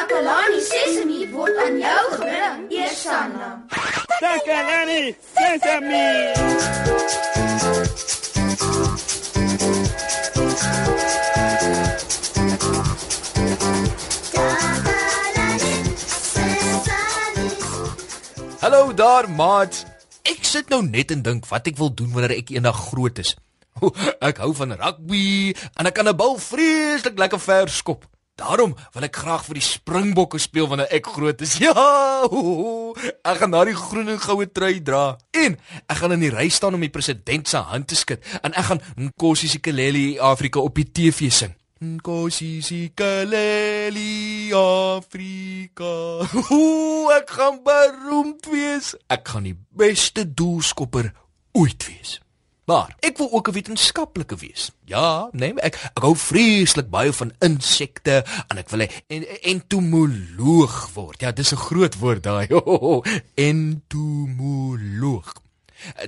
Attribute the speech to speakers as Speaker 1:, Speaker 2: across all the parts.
Speaker 1: Takalani Sesemi word aan jou gebring, Eersanna.
Speaker 2: Takalani Sesemi.
Speaker 3: Hallo daar, maat. Ek sit nou net en dink wat ek wil doen wanneer ek eendag groot is. Ek hou van rugby en ek kan 'n bal vreeslik lekker ver skop. Daarom wil ek graag vir die Springbokke speel wanneer ek groot is. Ja! Ek gaan daai groen en goue trui dra. En ek gaan in die ry staan om die president se hand te skud en ek gaan Nkosi Sikeleli Afrika op die TV sing. Nkosi Sikeleli Afrika. Ek gaan beroemd wees. Ek gaan die beste doelskopper ooit wees. Maar ek wil ook 'n wetenskaplike wees. Ja, nee, ek ek hou vreeslik baie van insekte en ek wil 'n entomoloog word. Ja, dis 'n groot woord daai. entomoloog.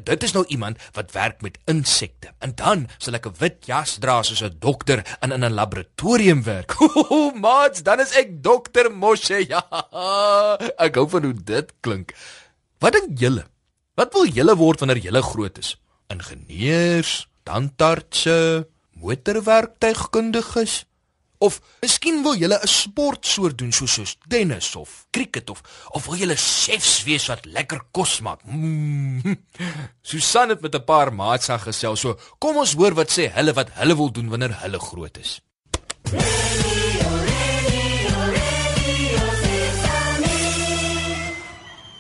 Speaker 3: Dit is nou iemand wat werk met insekte. En dan sal ek 'n wit jas dra soos 'n dokter en in 'n laboratorium werk. Maats, dan is ek dokter Moshe. Ja. Ek hou van hoe dit klink. Wat dink julle? Wat wil julle word wanneer julle groot is? Ingenieurs, tandartse, motorwerktuigkundiges of miskien wil jy 'n sportsoort doen soos soos tennis of cricket of of wil jy chefs wees wat lekker kos maak. Mm. Susan het met 'n paar maats aan gesels. So, kom ons hoor wat sê hulle wat hulle wil doen wanneer hulle groot is.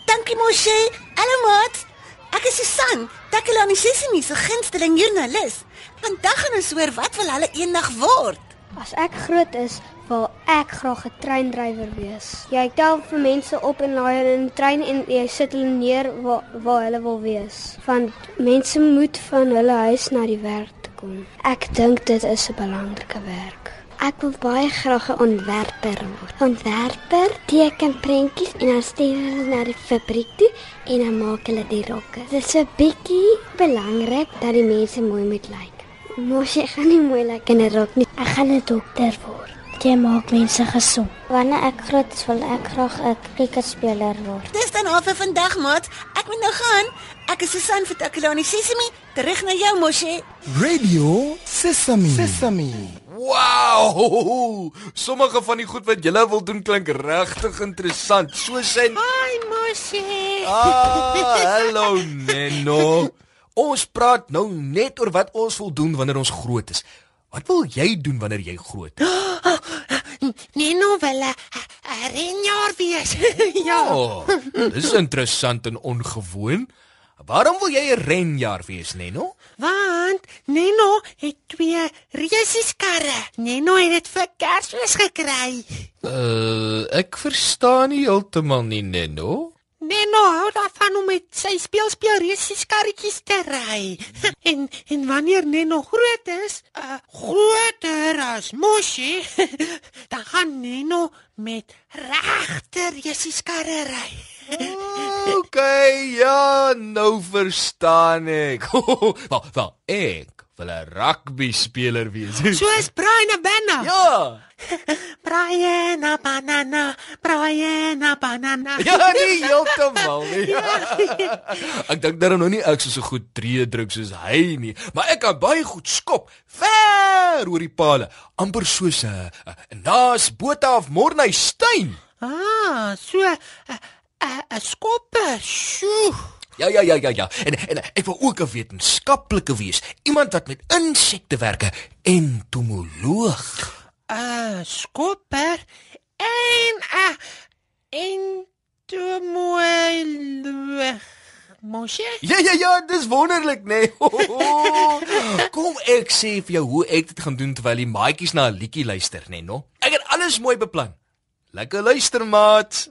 Speaker 4: Dankie Moshe. Hallo maat. Ek is Susan, Takalani Sesimi se gunsteling joernalis. Vandag gaan ons hoor wat wil hulle eendag word.
Speaker 5: As ek groot is, wil ek graag 'n treindrywer wees. Jy tel vir mense op en laai hulle in 'n trein en jy sit hulle neer waar waar hulle wil wees. Want mense moet van hulle huis na die werk toe kom. Ek dink dit is 'n belangrike werk. Ek wil baie graag 'n ontwerper word. Ontwerper teken prentjies en dan stuur hulle na die fabriek toe en dan maak hulle die rokke. Dit is 'n bietjie belangrik dat die mense mooi moet lyk. Mos jy gaan nie mooi lyk in 'n rok nie. Ek gaan 'n dokter word. Jy maak mense gesond. Wanneer ek groot is, wil ek graag 'n kriketspeler word.
Speaker 4: Dis dan al vir vandag, maat. Ek moet nou gaan. Ek is Susan vir Takalani Sesimi. Terug na jou, Moshe.
Speaker 6: Radio Sesame. Sesame.
Speaker 3: Wow! Sommige van die goed wat julle wil doen klink regtig interessant. Soos in
Speaker 4: Hi, Moshe.
Speaker 3: Ah, hallo Neno. Ons praat nou net oor wat ons wil doen wanneer ons groot is. Wat wil jy doen wanneer jy groot is?
Speaker 4: Nou wel 'n renjaer wees. ja.
Speaker 3: Oh, dis interessant en ongewoon. Waarom wil jy 'n renjaer wees, Neno?
Speaker 4: Want Neno het twee reuseskarre. Neno het dit vir Kersfees gekry.
Speaker 3: Uh, ek verstaan nie heeltemal nie, Neno.
Speaker 4: Neno hou daarvan om met sy speelspeel reuseskarretjies te ry. en en wanneer Neno groot is, uh, groter as Moshi, dan gaan Neno met regte reuseskarre ry.
Speaker 3: OK, ja, nou verstaan ek. Wel, wel, ek wil 'n rugby speler wees.
Speaker 4: Soos Brian Abana.
Speaker 3: ja.
Speaker 4: Brian Abana, Brian Abana.
Speaker 3: Ja, nie heeltemal nie. ek dink daar nou nie ek so so goed tree druk soos hy nie, maar ek kan baie goed skop ver oor die palle, amper soos 'n uh, uh, naas Botha of Morney Steyn.
Speaker 4: Ah, so 'n 'n skopper. Sjoe.
Speaker 3: Ja ja ja ja ja. En en ek wil ook 'n wetenskaplike wees, iemand wat met insekte werk, entomoloog.
Speaker 4: 'n skopper en 'n entomoloog. Moshe?
Speaker 3: Ja ja ja, dis wonderlik, nê. Nee. Kom ek sê vir jou hoe ek dit gaan doen terwyl die maatjies na 'n liedjie luister, nê, nee, no? Ek het alles mooi beplan. Lekker luister, maat.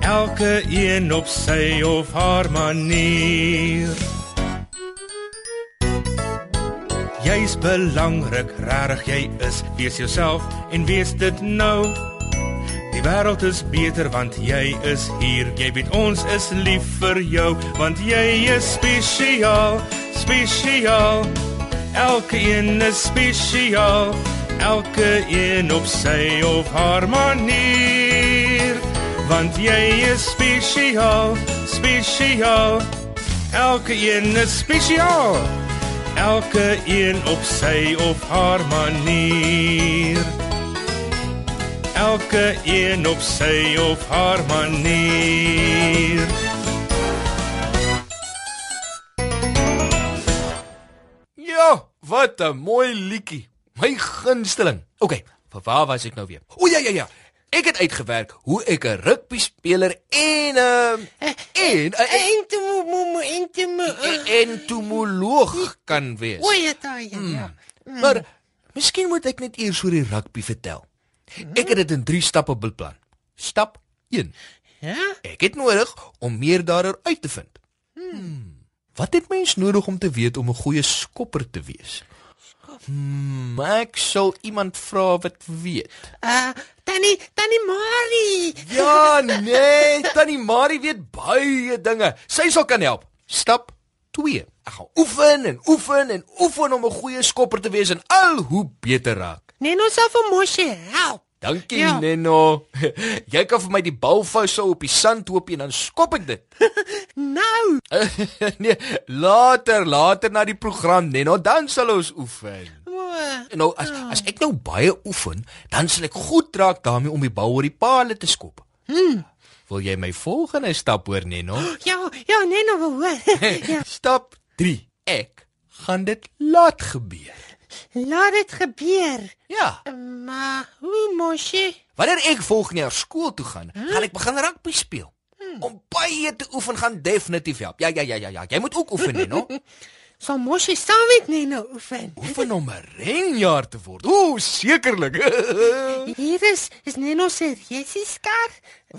Speaker 2: elke een op sy of haar manier. Jy's belangrik, regtig jy is. Wees jouself en wees dit nou. Die wêreld is beter want jy is hier. Jy weet ons is lief vir jou want jy is spesiaal, spesiaal. Elke een is spesiaal, elke een op sy of haar manier. Want jy is spesiaal, spesiaal. Elke een is spesiaal. Elke een op sy of haar manier. Elke een op sy of haar manier.
Speaker 3: Ja, wat 'n mooi liedjie. My gunsteling. OK, vir waar was ek nou weer? O ja ja ja. Ek het uitgewerk hoe ek 'n rugby speler en 'n uh, en 'n
Speaker 4: Entomo entomo.
Speaker 3: entomoloog kan wees.
Speaker 4: O ja, ja.
Speaker 3: Maar miskien moet ek net eers oor die rugby vertel. Ek het dit in 3 stappe beplan. Stap 1.
Speaker 4: Ja?
Speaker 3: Ek het nodig om meer daaroor uit te vind. Hmm. Wat het mens nodig om te weet om 'n goeie skopper te wees? Hmm, ek sal iemand vra wat weet.
Speaker 4: Uh Tannie, Tannie Marie.
Speaker 3: Ja, nee, Tannie Marie weet baie dinge. Sy sal kan help. Stap 2. Ek gaan oefen en oefen en oefen om 'n goeie skopper te wees en al hoe beter raak.
Speaker 4: Neno sal vir Moshi help.
Speaker 3: Dankie,
Speaker 4: Ja.
Speaker 3: Neno. Jy kan vir my die bal vou so op die sand hoop en dan skop ek dit.
Speaker 4: Nou,
Speaker 3: nee, later, later na die program, Neno, dan sal ons oefen.
Speaker 4: O,
Speaker 3: Nou as as ek nou baie oefen, dan sal ek goed raak daarmee om die bal oor die palle te skop. Hmm. Wil jy my volgende stap hoor, Neno?
Speaker 4: ja, ja, Neno wil hoor. ja,
Speaker 3: Stap 3. Ek gaan dit laat gebeur.
Speaker 4: laat dit gebeur.
Speaker 3: Ja.
Speaker 4: Maar hoe Moshi?
Speaker 3: Wanneer ek volgende jaar skool toe gaan, gaan ek begin rugby speel. Om baie te oefen gaan definitief help. Ja ja ja ja ja. Jy moet ook oefen, Neno.
Speaker 4: Sal Moshi saam met Neno oefen?
Speaker 3: Oefen om 'n renjaer te word. Ooh, sekerlik.
Speaker 4: Hier is is Neno se resieskar.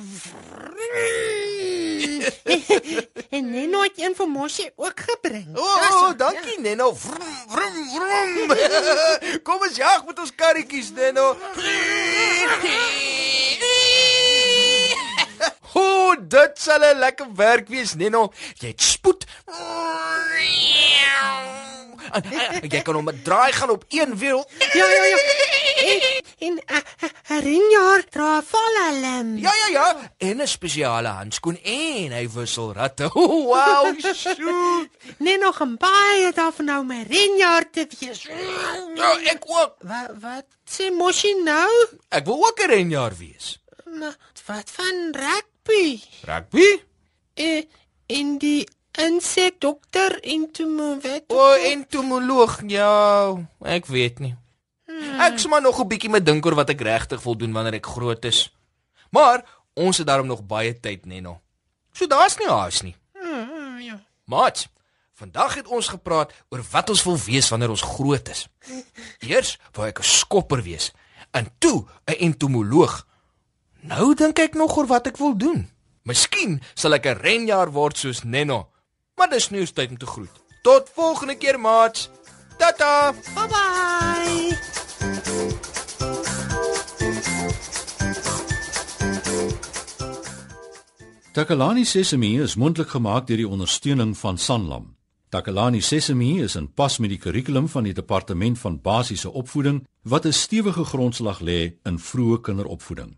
Speaker 4: en Neno het een vir Moshi ook gebring.
Speaker 3: O, oh, dankie Neno. Vrum vrum vrum. Kom ons jag met ons karretjies, Neno. O, dit sal 'n lekker werk wees, Neno. Jy het spoed. En, en, jy kan hom 'n draai gaan op een wiel.
Speaker 4: Ja, ja, ja. En en 'n ringjaar dra valhelm.
Speaker 3: Ja ja ja, en 'n spesiale handskoen en hy wissel ratte. Wow, shoot.
Speaker 4: Net nog 'n baie daarvan nou my renjaar te wees.
Speaker 3: Ja, ek ook.
Speaker 4: Wat wat sê Moshi nou?
Speaker 3: Ek wil ook 'n renjaer wees.
Speaker 4: Maar wat van rugby?
Speaker 3: Rugby?
Speaker 4: Eh in die insek dokter en toe mo wat?
Speaker 3: O, entomoloog. Ja, ek weet nie. Ek sê maar nog 'n bietjie met dink oor wat ek regtig wil doen wanneer ek groot is. Maar ons het daarom nog baie tyd, Neno. So daar's nie haas nie.
Speaker 4: Hmm, ja.
Speaker 3: Maat, vandag het ons gepraat oor wat ons wil wees wanneer ons groot is. Eers wou ek 'n skopper wees en toe 'n entomoloog. Nou dink ek nog oor wat ek wil doen. Miskien sal ek 'n renjaer word soos Neno. Maar dis nie tyd om te groet. Tot volgende keer, maat. Tata.
Speaker 4: Bye bye.
Speaker 7: Takalani Sesemi is mondelik gemaak deur die ondersteuning van Sanlam. Takalani Sesemi is in pas met die kurrikulum van die departement van basiese opvoeding wat 'n stewige grondslag lê in vroeë kinderopvoeding.